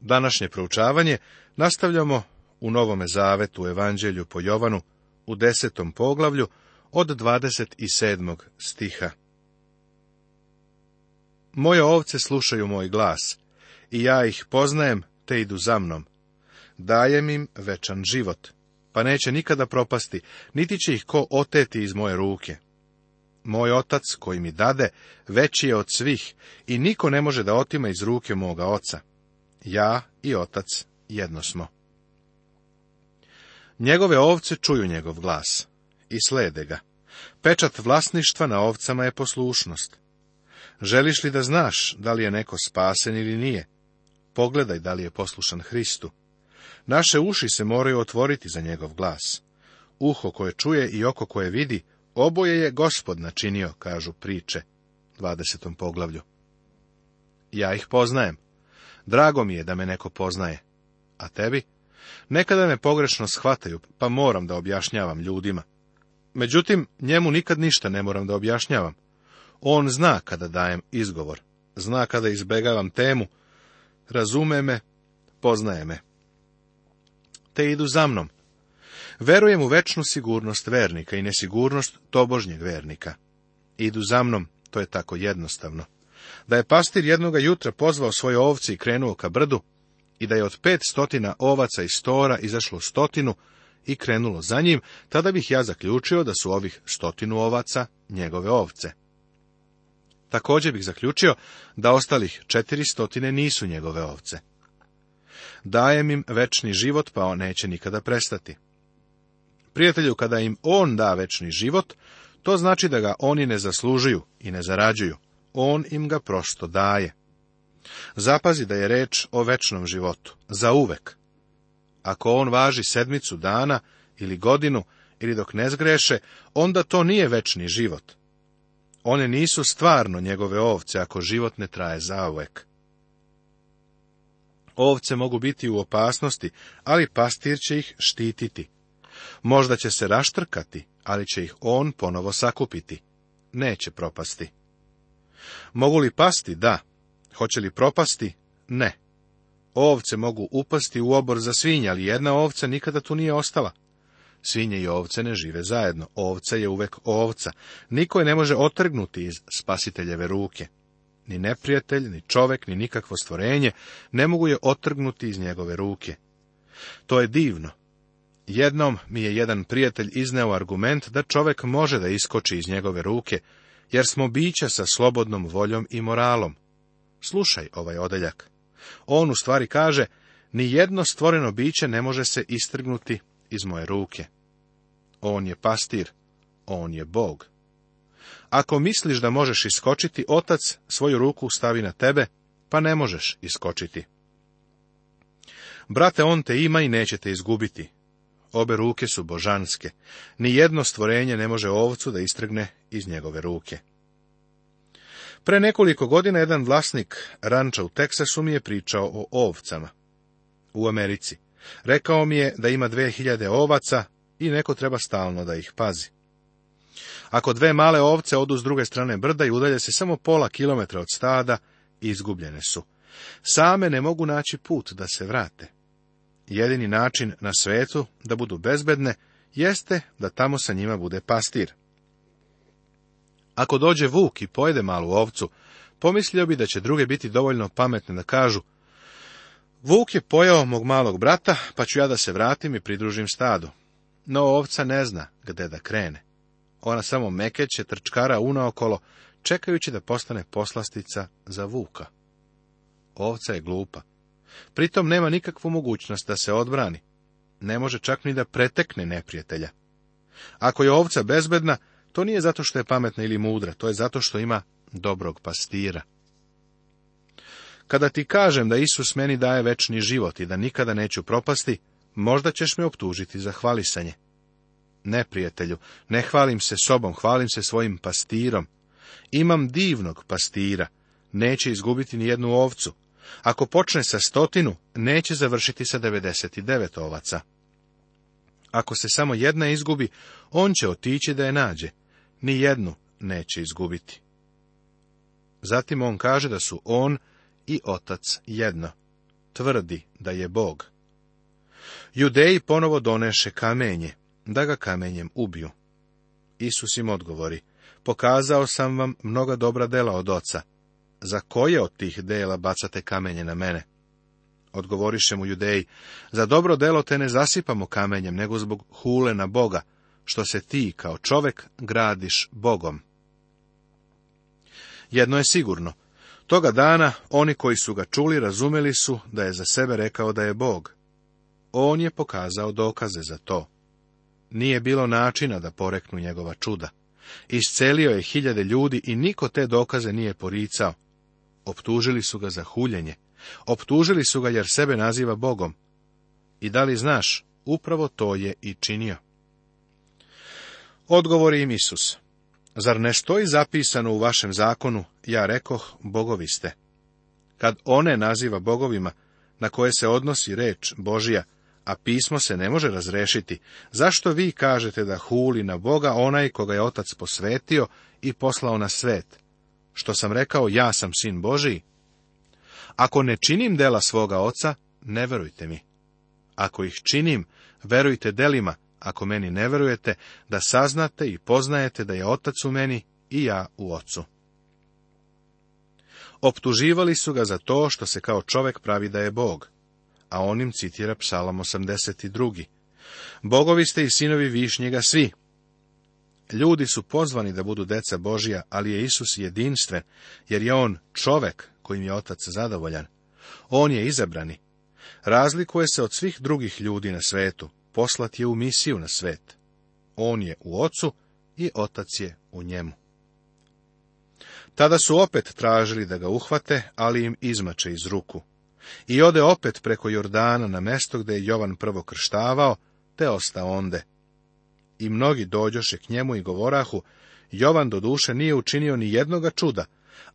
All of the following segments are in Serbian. Današnje proučavanje nastavljamo u Novome Zavetu u Evanđelju po Jovanu u desetom poglavlju od 27. stiha. Moje ovce slušaju moj glas, i ja ih poznajem, te idu za mnom. Dajem im večan život, pa neće nikada propasti, niti će ih ko oteti iz moje ruke. Moj otac koji mi dade, veći je od svih, i niko ne može da otima iz ruke moga oca ja i otac jedno smo. Njegove ovce čuju njegov glas i slede ga. Pečat vlasništva na ovcama je poslušnost. Želiš li da znaš da li je neko spasen ili nije? Pogledaj da li je poslušan Hristu. Naše uši se moraju otvoriti za njegov glas. Uho koje čuje i oko koje vidi, oboje je gospod načinio, kažu priče, 20. poglavlju. Ja ih poznajem, Drago mi je da me neko poznaje. A tebi? Nekada me pogrešno shvataju, pa moram da objašnjavam ljudima. Međutim, njemu nikad ništa ne moram da objašnjavam. On zna kada dajem izgovor, zna kada izbegavam temu, razume me, poznaje me. Te idu za mnom. Verujem u večnu sigurnost vernika i nesigurnost tobožnjeg vernika. Idu za mnom, to je tako jednostavno da je pastir jednoga jutra pozvao svoje ovce i krenuo ka brdu, i da je od pet stotina ovaca iz stora izašlo stotinu i krenulo za njim, tada bih ja zaključio da su ovih stotinu ovaca njegove ovce. Također bih zaključio da ostalih četiri stotine nisu njegove ovce. Dajem im večni život, pa on neće nikada prestati. Prijatelju, kada im on da večni život, to znači da ga oni ne zaslužuju i ne zarađuju on im ga prosto daje. Zapazi da je reč o večnom životu, za uvek. Ako on važi sedmicu dana ili godinu ili dok ne zgreše, onda to nije večni život. One nisu stvarno njegove ovce ako život ne traje uvek. Ovce mogu biti u opasnosti, ali pastir će ih štititi. Možda će se raštrkati, ali će ih on ponovo sakupiti. Neće propasti. Mogu li pasti? Da. Hoće li propasti? Ne. Ovce mogu upasti u obor za svinje, ali jedna ovca nikada tu nije ostala. Svinje i ovce ne žive zajedno. Ovca je uvek ovca. Niko je ne može otrgnuti iz spasiteljeve ruke. Ni neprijatelj, ni čovek, ni nikakvo stvorenje ne mogu je otrgnuti iz njegove ruke. To je divno. Jednom mi je jedan prijatelj izneo argument da čovek može da iskoči iz njegove ruke, jer smo biće sa slobodnom voljom i moralom. Slušaj ovaj odeljak. On u stvari kaže, ni jedno stvoreno biće ne može se istrgnuti iz moje ruke. On je pastir, on je Bog. Ako misliš da možeš iskočiti, otac svoju ruku stavi na tebe, pa ne možeš iskočiti. Brate, on te ima i nećete izgubiti, Obe ruke su božanske. Ni jedno stvorenje ne može ovcu da istrgne iz njegove ruke. Pre nekoliko godina jedan vlasnik ranča u Teksasu mi je pričao o ovcama. U Americi. Rekao mi je da ima hiljade ovaca i neko treba stalno da ih pazi. Ako dve male ovce odu s druge strane brda i udalje se samo pola kilometra od stada, izgubljene su. Same ne mogu naći put da se vrate jedini način na svetu da budu bezbedne jeste da tamo sa njima bude pastir. Ako dođe vuk i pojede malu ovcu, pomislio bi da će druge biti dovoljno pametne da kažu Vuk je pojao mog malog brata, pa ću ja da se vratim i pridružim stadu. No ovca ne zna gde da krene. Ona samo mekeće trčkara unaokolo, čekajući da postane poslastica za vuka. Ovca je glupa. Pritom nema nikakvu mogućnost da se odbrani. Ne može čak ni da pretekne neprijatelja. Ako je ovca bezbedna, to nije zato što je pametna ili mudra, to je zato što ima dobrog pastira. Kada ti kažem da Isus meni daje večni život i da nikada neću propasti, možda ćeš me optužiti za hvalisanje. Ne, prijatelju, ne hvalim se sobom, hvalim se svojim pastirom. Imam divnog pastira, neće izgubiti ni jednu ovcu, ako počne sa stotinu, neće završiti sa 99 ovaca. Ako se samo jedna izgubi, on će otići da je nađe. Ni jednu neće izgubiti. Zatim on kaže da su on i otac jedno. Tvrdi da je Bog. Judeji ponovo doneše kamenje, da ga kamenjem ubiju. Isus im odgovori, pokazao sam vam mnoga dobra dela od oca za koje od tih dela bacate kamenje na mene? Odgovoriše mu judeji, za dobro delo te ne zasipamo kamenjem, nego zbog hule na Boga, što se ti kao čovek gradiš Bogom. Jedno je sigurno, toga dana oni koji su ga čuli razumeli su da je za sebe rekao da je Bog. On je pokazao dokaze za to. Nije bilo načina da poreknu njegova čuda. Iscelio je hiljade ljudi i niko te dokaze nije poricao. Optužili su ga za huljenje. Optužili su ga jer sebe naziva Bogom. I da li znaš, upravo to je i činio. Odgovori im Isus. Zar ne stoji zapisano u vašem zakonu, ja rekoh, bogovi ste? Kad one naziva bogovima, na koje se odnosi reč Božija, a pismo se ne može razrešiti, zašto vi kažete da huli na Boga onaj koga je otac posvetio i poslao na svet, što sam rekao, ja sam sin Božiji? Ako ne činim dela svoga oca, ne verujte mi. Ako ih činim, verujte delima, ako meni ne verujete, da saznate i poznajete da je otac u meni i ja u ocu. Optuživali su ga za to što se kao čovek pravi da je Bog, a onim citira psalam 82. Bogovi ste i sinovi višnjega svi, Ljudi su pozvani da budu deca Božija, ali je Isus jedinstven, jer je on čovek kojim je otac zadovoljan. On je izabrani. Razlikuje se od svih drugih ljudi na svetu, poslat je u misiju na svet. On je u ocu i otac je u njemu. Tada su opet tražili da ga uhvate, ali im izmače iz ruku. I ode opet preko Jordana na mesto gde je Jovan prvo krštavao, te osta onde. I mnogi dođoše k njemu i govorahu, Jovan do duše nije učinio ni jednoga čuda,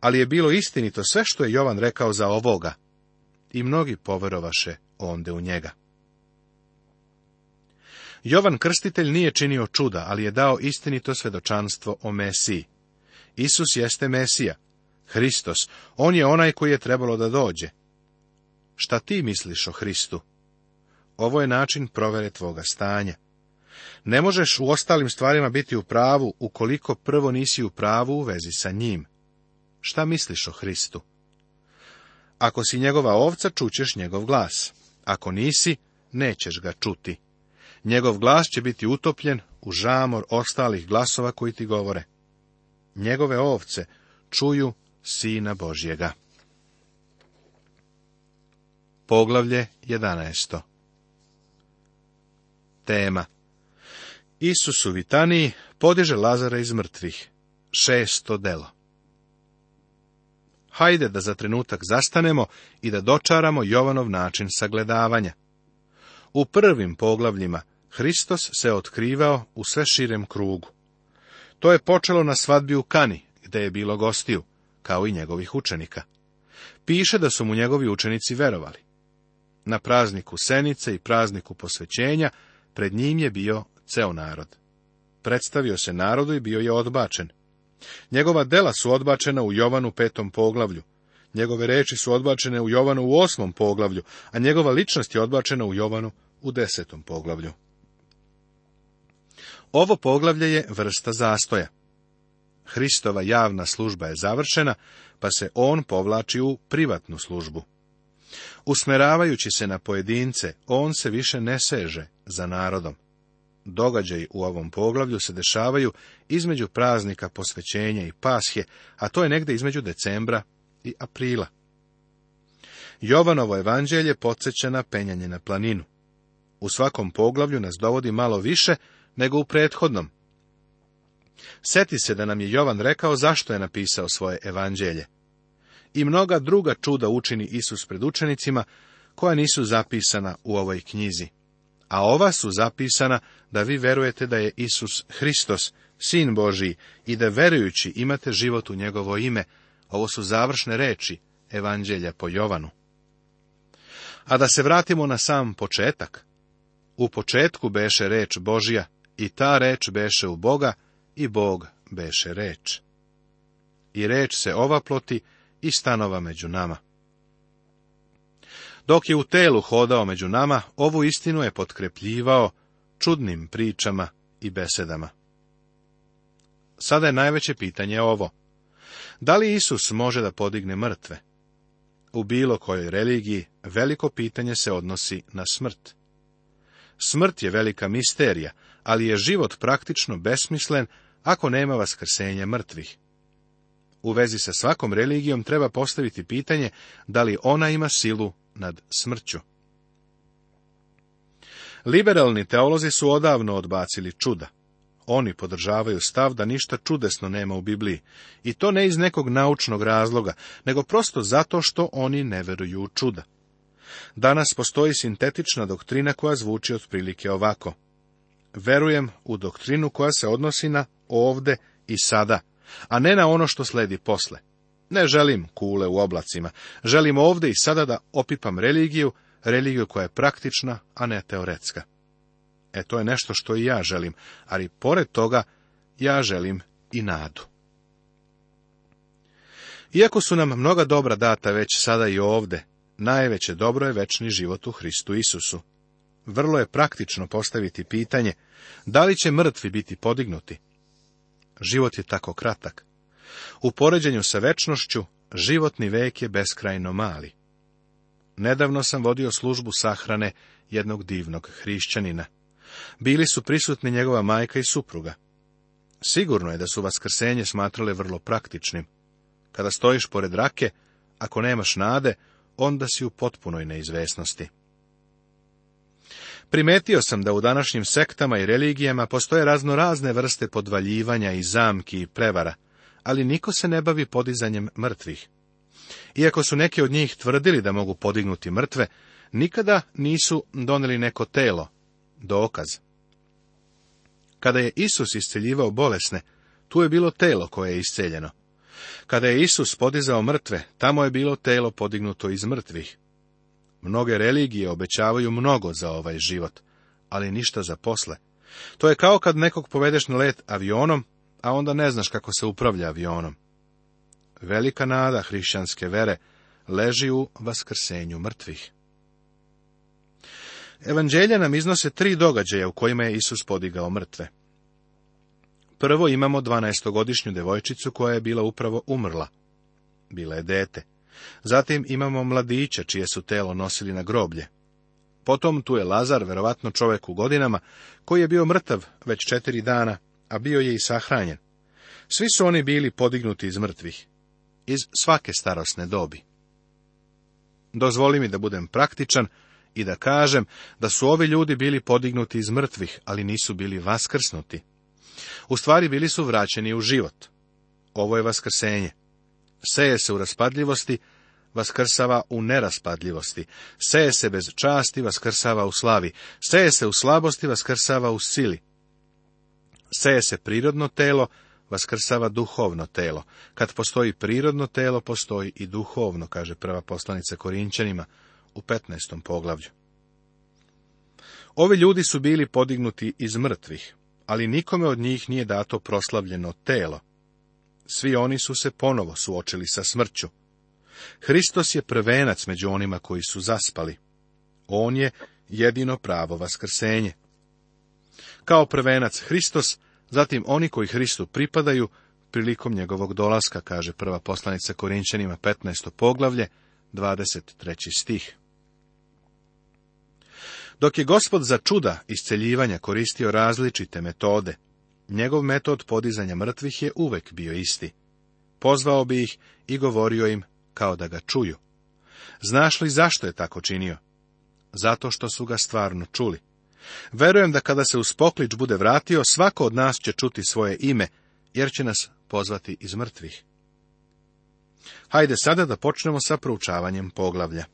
ali je bilo istinito sve što je Jovan rekao za ovoga. I mnogi poverovaše onde u njega. Jovan Krstitelj nije činio čuda, ali je dao istinito svedočanstvo o Mesiji. Isus jeste Mesija, Hristos, on je onaj koji je trebalo da dođe. Šta ti misliš o Hristu? Ovo je način provere tvoga stanja. Ne možeš u ostalim stvarima biti u pravu ukoliko prvo nisi u pravu u vezi sa njim. Šta misliš o Hristu? Ako si njegova ovca, čućeš njegov glas. Ako nisi, nećeš ga čuti. Njegov glas će biti utopljen u žamor ostalih glasova koji ti govore. Njegove ovce čuju Sina Božjega. Poglavlje 11. Tema Isus u Vitaniji podiže Lazara iz mrtvih. Šesto delo. Hajde da za trenutak zastanemo i da dočaramo Jovanov način sagledavanja. U prvim poglavljima Hristos se otkrivao u sve širem krugu. To je počelo na svadbi u Kani, gde je bilo gostiju, kao i njegovih učenika. Piše da su mu njegovi učenici verovali. Na prazniku Senice i prazniku posvećenja pred njim je bio ceo narod. Predstavio se narodu i bio je odbačen. Njegova dela su odbačena u Jovanu petom poglavlju. Njegove reči su odbačene u Jovanu u osmom poglavlju, a njegova ličnost je odbačena u Jovanu u desetom poglavlju. Ovo poglavlje je vrsta zastoja. Hristova javna služba je završena, pa se on povlači u privatnu službu. Usmeravajući se na pojedince, on se više ne seže za narodom događaji u ovom poglavlju se dešavaju između praznika posvećenja i pashe, a to je negde između decembra i aprila. Jovanovo evanđelje podsjeća na penjanje na planinu. U svakom poglavlju nas dovodi malo više nego u prethodnom. Sjeti se da nam je Jovan rekao zašto je napisao svoje evanđelje. I mnoga druga čuda učini Isus pred učenicima, koja nisu zapisana u ovoj knjizi a ova su zapisana da vi verujete da je Isus Hristos, Sin Božiji, i da verujući imate život u njegovo ime. Ovo su završne reči Evanđelja po Jovanu. A da se vratimo na sam početak. U početku beše reč Božija, i ta reč beše u Boga, i Bog beše reč. I reč se ova ploti i stanova među nama. Dok je u telu hodao među nama, ovu istinu je potkrepljivao čudnim pričama i besedama. Sada je najveće pitanje ovo. Da li Isus može da podigne mrtve? U bilo kojoj religiji veliko pitanje se odnosi na smrt. Smrt je velika misterija, ali je život praktično besmislen ako nema vaskrsenja mrtvih. U vezi sa svakom religijom treba postaviti pitanje da li ona ima silu nad smrću. Liberalni teolozi su odavno odbacili čuda. Oni podržavaju stav da ništa čudesno nema u Bibliji, i to ne iz nekog naučnog razloga, nego prosto zato što oni ne veruju u čuda. Danas postoji sintetična doktrina koja zvuči otprilike ovako. Verujem u doktrinu koja se odnosi na ovde i sada, a ne na ono što sledi posle. Ne želim kule u oblacima, želim ovdje i sada da opipam religiju, religiju koja je praktična, a ne teoretska. E to je nešto što i ja želim, ali pored toga ja želim i nadu. Iako su nam mnoga dobra data već sada i ovdje, najveće dobro je večni život u Hristu Isusu. Vrlo je praktično postaviti pitanje, da li će mrtvi biti podignuti? Život je tako kratak. U poređenju sa večnošću, životni vek je beskrajno mali. Nedavno sam vodio službu sahrane jednog divnog hrišćanina. Bili su prisutni njegova majka i supruga. Sigurno je da su vaskrsenje smatrale vrlo praktičnim. Kada stojiš pored rake, ako nemaš nade, onda si u potpunoj neizvesnosti. Primetio sam da u današnjim sektama i religijama postoje razno razne vrste podvaljivanja i zamki i prevara, ali niko se ne bavi podizanjem mrtvih. Iako su neki od njih tvrdili da mogu podignuti mrtve, nikada nisu doneli neko telo, dokaz. Kada je Isus isceljivao bolesne, tu je bilo telo koje je isceljeno. Kada je Isus podizao mrtve, tamo je bilo telo podignuto iz mrtvih. Mnoge religije obećavaju mnogo za ovaj život, ali ništa za posle. To je kao kad nekog povedeš na let avionom, a onda ne znaš kako se upravlja avionom. Velika nada hrišćanske vere leži u vaskrsenju mrtvih. Evanđelje nam iznose tri događaja u kojima je Isus podigao mrtve. Prvo imamo 12-godišnju devojčicu koja je bila upravo umrla. Bila je dete. Zatim imamo mladića čije su telo nosili na groblje. Potom tu je Lazar, verovatno čovjek u godinama, koji je bio mrtav već četiri dana a bio je i sahranjen. Svi su oni bili podignuti iz mrtvih, iz svake starosne dobi. Dozvoli mi da budem praktičan i da kažem da su ovi ljudi bili podignuti iz mrtvih, ali nisu bili vaskrsnuti. U stvari bili su vraćeni u život. Ovo je vaskrsenje. Seje se u raspadljivosti, vaskrsava u neraspadljivosti. Seje se bez časti, vaskrsava u slavi. Seje se u slabosti, vaskrsava u sili. Seje se prirodno telo, vaskrsava duhovno telo. Kad postoji prirodno telo, postoji i duhovno, kaže prva poslanica Korinčanima u 15. poglavlju. Ovi ljudi su bili podignuti iz mrtvih, ali nikome od njih nije dato proslavljeno telo. Svi oni su se ponovo suočili sa smrću. Hristos je prvenac među onima koji su zaspali. On je jedino pravo vaskrsenje kao prvenac Hristos, zatim oni koji Hristu pripadaju prilikom njegovog dolaska, kaže prva poslanica Korinčanima 15. poglavlje, 23. stih. Dok je gospod za čuda isceljivanja koristio različite metode, njegov metod podizanja mrtvih je uvek bio isti. Pozvao bi ih i govorio im kao da ga čuju. Znaš li zašto je tako činio? Zato što su ga stvarno čuli. Verujem da kada se uspoklič bude vratio, svako od nas će čuti svoje ime, jer će nas pozvati iz mrtvih. Hajde sada da počnemo sa proučavanjem poglavlja.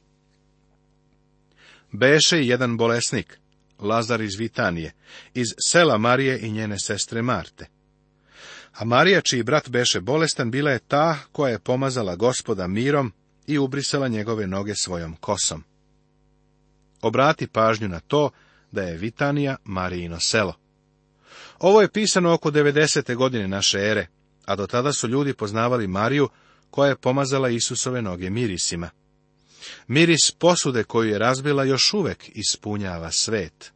Beše i jedan bolesnik, Lazar iz Vitanije, iz sela Marije i njene sestre Marte. A Marija, čiji brat beše bolestan, bila je ta koja je pomazala gospoda mirom i ubrisala njegove noge svojom kosom. Obrati pažnju na to da je Vitanija Marijino selo. Ovo je pisano oko 90. godine naše ere, a do tada su ljudi poznavali Mariju koja je pomazala Isusove noge mirisima. Miris posude koju je razbila još uvek ispunjava svet.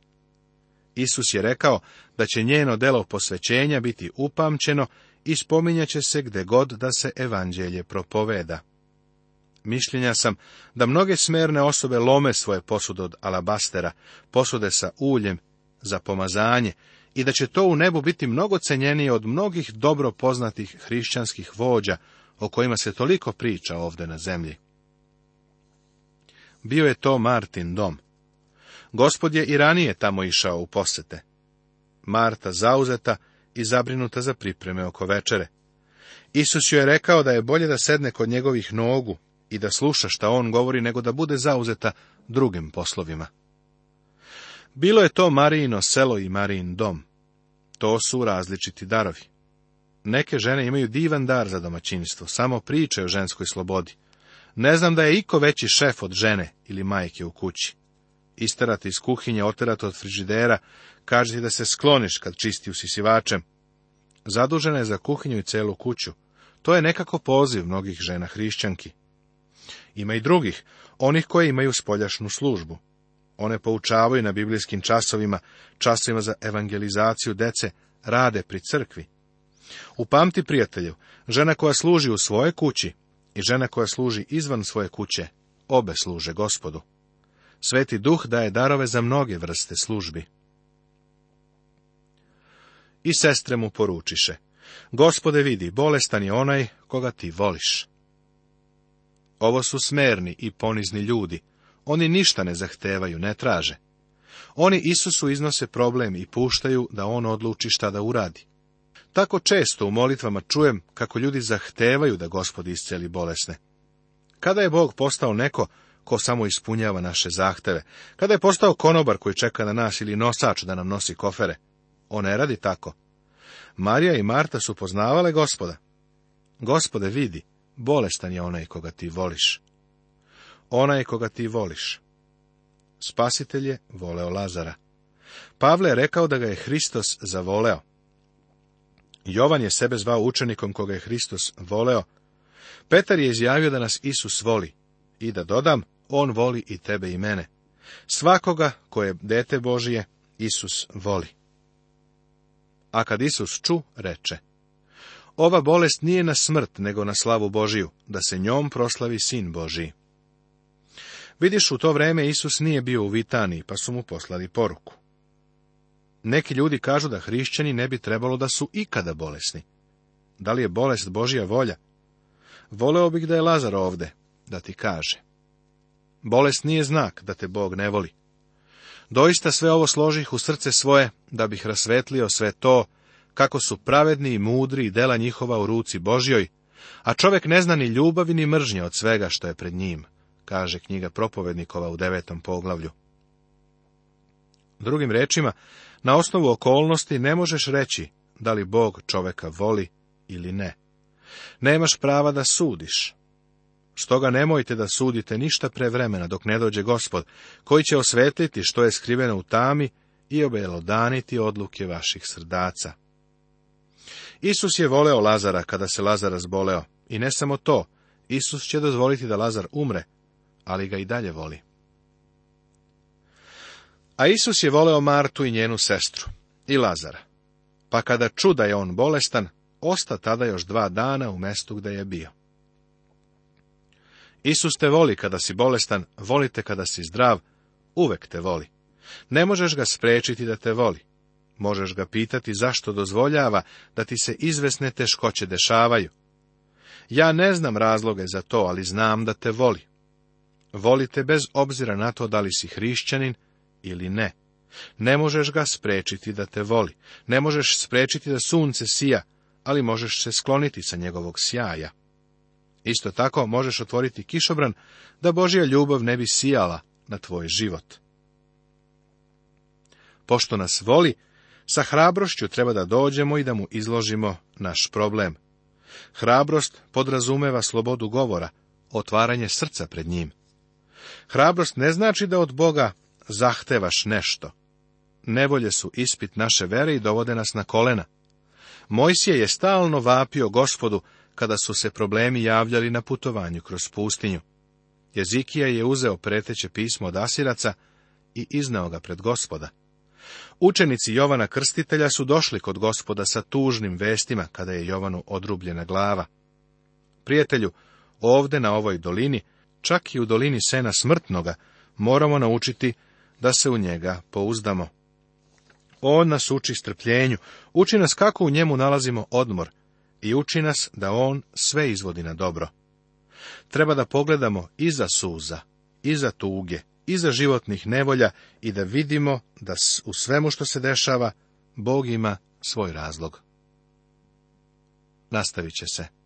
Isus je rekao da će njeno delo posvećenja biti upamćeno i spominjaće se gde god da se evanđelje propoveda mišljenja sam da mnoge smerne osobe lome svoje posude od alabastera, posude sa uljem za pomazanje, i da će to u nebu biti mnogo cenjenije od mnogih dobro poznatih hrišćanskih vođa, o kojima se toliko priča ovde na zemlji. Bio je to Martin dom. Gospod je i ranije tamo išao u posete. Marta zauzeta i zabrinuta za pripreme oko večere. Isus joj je rekao da je bolje da sedne kod njegovih nogu, i da sluša šta on govori, nego da bude zauzeta drugim poslovima. Bilo je to Marijino selo i Marijin dom. To su različiti darovi. Neke žene imaju divan dar za domaćinstvo, samo priče o ženskoj slobodi. Ne znam da je iko veći šef od žene ili majke u kući. Istarati iz kuhinje, oterati od frižidera, kažete da se skloniš kad čisti usisivačem. Zadužena je za kuhinju i celu kuću. To je nekako poziv mnogih žena hrišćanki. Ima i drugih, onih koji imaju spoljašnu službu. One poučavaju na biblijskim časovima, časovima za evangelizaciju dece, rade pri crkvi. Upamti, prijatelju, žena koja služi u svoje kući i žena koja služi izvan svoje kuće, obe služe gospodu. Sveti duh daje darove za mnoge vrste službi. I sestre mu poručiše, gospode vidi, bolestan je onaj koga ti voliš. Ovo su smerni i ponizni ljudi. Oni ništa ne zahtevaju, ne traže. Oni Isusu iznose problem i puštaju da on odluči šta da uradi. Tako često u molitvama čujem kako ljudi zahtevaju da gospod isceli bolesne. Kada je Bog postao neko ko samo ispunjava naše zahteve, kada je postao konobar koji čeka na nas ili nosač da nam nosi kofere, on ne radi tako. Marija i Marta su poznavale gospoda. Gospode, vidi, bolestan je onaj koga ti voliš. Onaj koga ti voliš. Spasitelj je voleo Lazara. Pavle je rekao da ga je Hristos zavoleo. Jovan je sebe zvao učenikom koga je Hristos voleo. Petar je izjavio da nas Isus voli. I da dodam, on voli i tebe i mene. Svakoga koje je dete Božije, Isus voli. A kad Isus ču, reče, ova bolest nije na smrt, nego na slavu Božiju, da se njom proslavi sin Božiji. Vidiš, u to vreme Isus nije bio u Vitaniji, pa su mu poslali poruku. Neki ljudi kažu da hrišćani ne bi trebalo da su ikada bolesni. Da li je bolest Božja volja? Voleo bih da je Lazar ovde, da ti kaže. Bolest nije znak da te Bog ne voli. Doista sve ovo složih u srce svoje, da bih rasvetlio sve to kako su pravedni i mudri i dela njihova u ruci Božjoj, a čovek ne zna ni ljubavi ni mržnje od svega što je pred njim, kaže knjiga propovednikova u devetom poglavlju. Drugim rečima, na osnovu okolnosti ne možeš reći da li Bog čoveka voli ili ne. Nemaš prava da sudiš. Stoga nemojte da sudite ništa pre dok ne dođe gospod, koji će osvetliti što je skriveno u tami i obelodaniti odluke vaših srdaca. Isus je voleo Lazara kada se Lazar razboleo, i ne samo to, Isus će dozvoliti da Lazar umre, ali ga i dalje voli. A Isus je voleo Martu i njenu sestru, i Lazara. Pa kada čuda je on bolestan, osta tada još dva dana u mestu gde je bio. Isus te voli kada si bolestan, volite kada si zdrav, uvek te voli. Ne možeš ga sprečiti da te voli. Možeš ga pitati zašto dozvoljava da ti se izvesne teškoće dešavaju. Ja ne znam razloge za to, ali znam da te voli. Voli te bez obzira na to da li si hrišćanin ili ne. Ne možeš ga sprečiti da te voli. Ne možeš sprečiti da sunce sija, ali možeš se skloniti sa njegovog sjaja. Isto tako možeš otvoriti kišobran da Božja ljubav ne bi sijala na tvoj život. Pošto nas voli, sa hrabrošću treba da dođemo i da mu izložimo naš problem. Hrabrost podrazumeva slobodu govora, otvaranje srca pred njim. Hrabrost ne znači da od Boga zahtevaš nešto. Nevolje su ispit naše vere i dovode nas na kolena. Mojsije je stalno vapio gospodu kada su se problemi javljali na putovanju kroz pustinju. Jezikija je uzeo preteće pismo od Asiraca i iznao ga pred gospoda. Učenici Jovana Krstitelja su došli kod gospoda sa tužnim vestima kada je Jovanu odrubljena glava. Prijatelju, ovde na ovoj dolini, čak i u dolini sena smrtnoga, moramo naučiti da se u njega pouzdamo. On nas uči strpljenju, uči nas kako u njemu nalazimo odmor i uči nas da on sve izvodi na dobro. Treba da pogledamo iza suza, iza tuge, iza životnih nevolja i da vidimo da u svemu što se dešava, Bog ima svoj razlog. Nastavit će se.